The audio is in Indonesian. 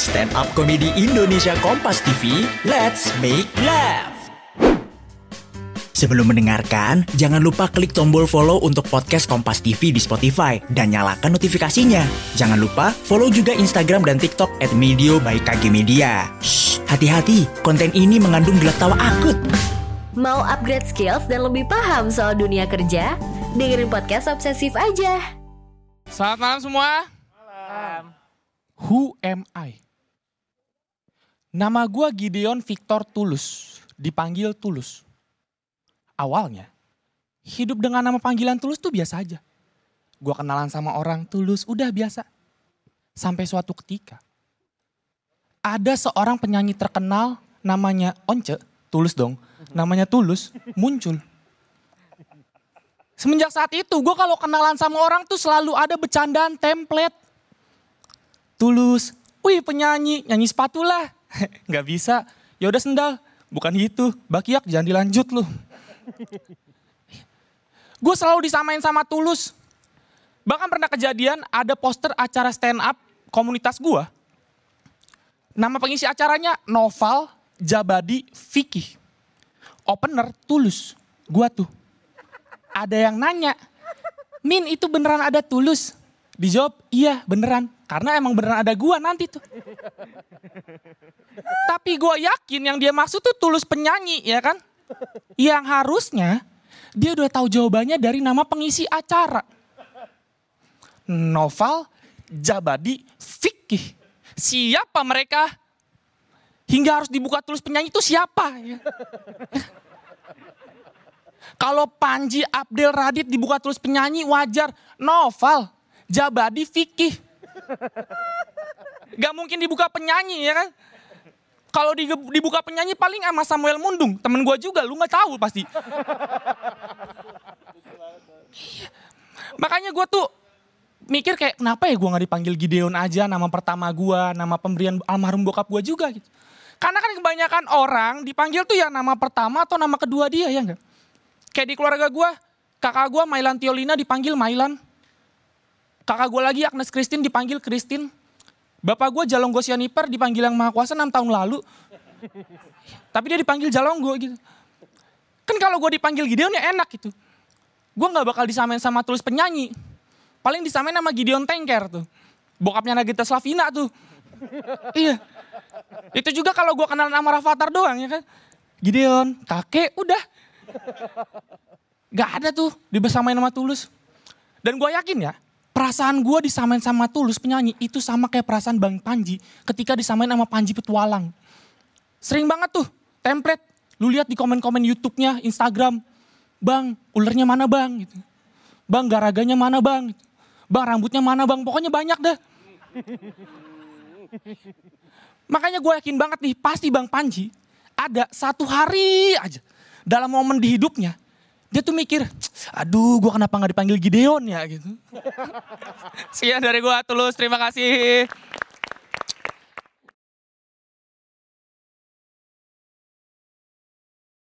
Stand Up Comedy Indonesia Kompas TV, let's make laugh. Sebelum mendengarkan, jangan lupa klik tombol follow untuk podcast Kompas TV di Spotify dan nyalakan notifikasinya. Jangan lupa follow juga Instagram dan TikTok at Medio by KG Media. Shh, hati-hati, konten ini mengandung gelak tawa akut. Mau upgrade skills dan lebih paham soal dunia kerja? Dengerin podcast Obsesif aja. Selamat malam semua. Malam. Who am I? Nama gue Gideon Victor Tulus, dipanggil Tulus. Awalnya, hidup dengan nama panggilan Tulus tuh biasa aja. Gue kenalan sama orang Tulus, udah biasa. Sampai suatu ketika, ada seorang penyanyi terkenal namanya Once, Tulus dong, namanya Tulus, muncul. Semenjak saat itu gue kalau kenalan sama orang tuh selalu ada bercandaan template. Tulus, wih penyanyi, nyanyi sepatu lah. Gak bisa, ya udah sendal. Bukan gitu, bakiak jangan dilanjut lu. gue selalu disamain sama Tulus. Bahkan pernah kejadian ada poster acara stand up komunitas gue. Nama pengisi acaranya Noval Jabadi Vicky. Opener Tulus. Gua tuh ada yang nanya, Min itu beneran ada tulus? Dijawab, iya beneran. Karena emang beneran ada gua nanti tuh. Tapi gua yakin yang dia maksud tuh tulus penyanyi ya kan. Yang harusnya dia udah tahu jawabannya dari nama pengisi acara. Noval Jabadi Fikih. Siapa mereka? Hingga harus dibuka tulus penyanyi itu siapa? Ya. Kalau Panji Abdel Radit dibuka tulis penyanyi wajar. Novel, Jabadi, Fikih. Gak mungkin dibuka penyanyi ya kan. Kalau dibuka penyanyi paling sama Samuel Mundung. Temen gue juga, lu gak tahu pasti. Makanya gue tuh mikir kayak kenapa ya gue gak dipanggil Gideon aja nama pertama gue, nama pemberian almarhum bokap gue juga gitu. Karena kan kebanyakan orang dipanggil tuh ya nama pertama atau nama kedua dia ya enggak. Kayak di keluarga gue, kakak gue Mailan Tiolina dipanggil Mailan. Kakak gue lagi Agnes Christine dipanggil Christine. Bapak gue Jalonggo Sianiper dipanggil yang Maha Kuasa 6 tahun lalu. Tapi dia dipanggil Jalonggo gitu. Kan kalau gue dipanggil Gideon ya enak gitu. Gue gak bakal disamain sama tulis penyanyi. Paling disamain sama Gideon Tengker tuh. Bokapnya Nagita Slavina tuh. iya. Itu juga kalau gue kenal nama Rafathar doang ya kan. Gideon, kakek, udah. Gak ada tuh dibesamain sama Tulus. Dan gue yakin ya, perasaan gue disamain sama Tulus penyanyi itu sama kayak perasaan Bang Panji ketika disamain sama Panji Petualang. Sering banget tuh template, lu lihat di komen-komen YouTube-nya, Instagram, Bang, ulernya mana bang? Gitu. Bang, garaganya mana bang? Gitu. Bang, rambutnya mana bang? Pokoknya banyak dah. Makanya gue yakin banget nih, pasti Bang Panji ada satu hari aja dalam momen di hidupnya, dia tuh mikir, aduh gue kenapa gak dipanggil Gideon ya gitu. Sekian dari gue Tulus, terima kasih.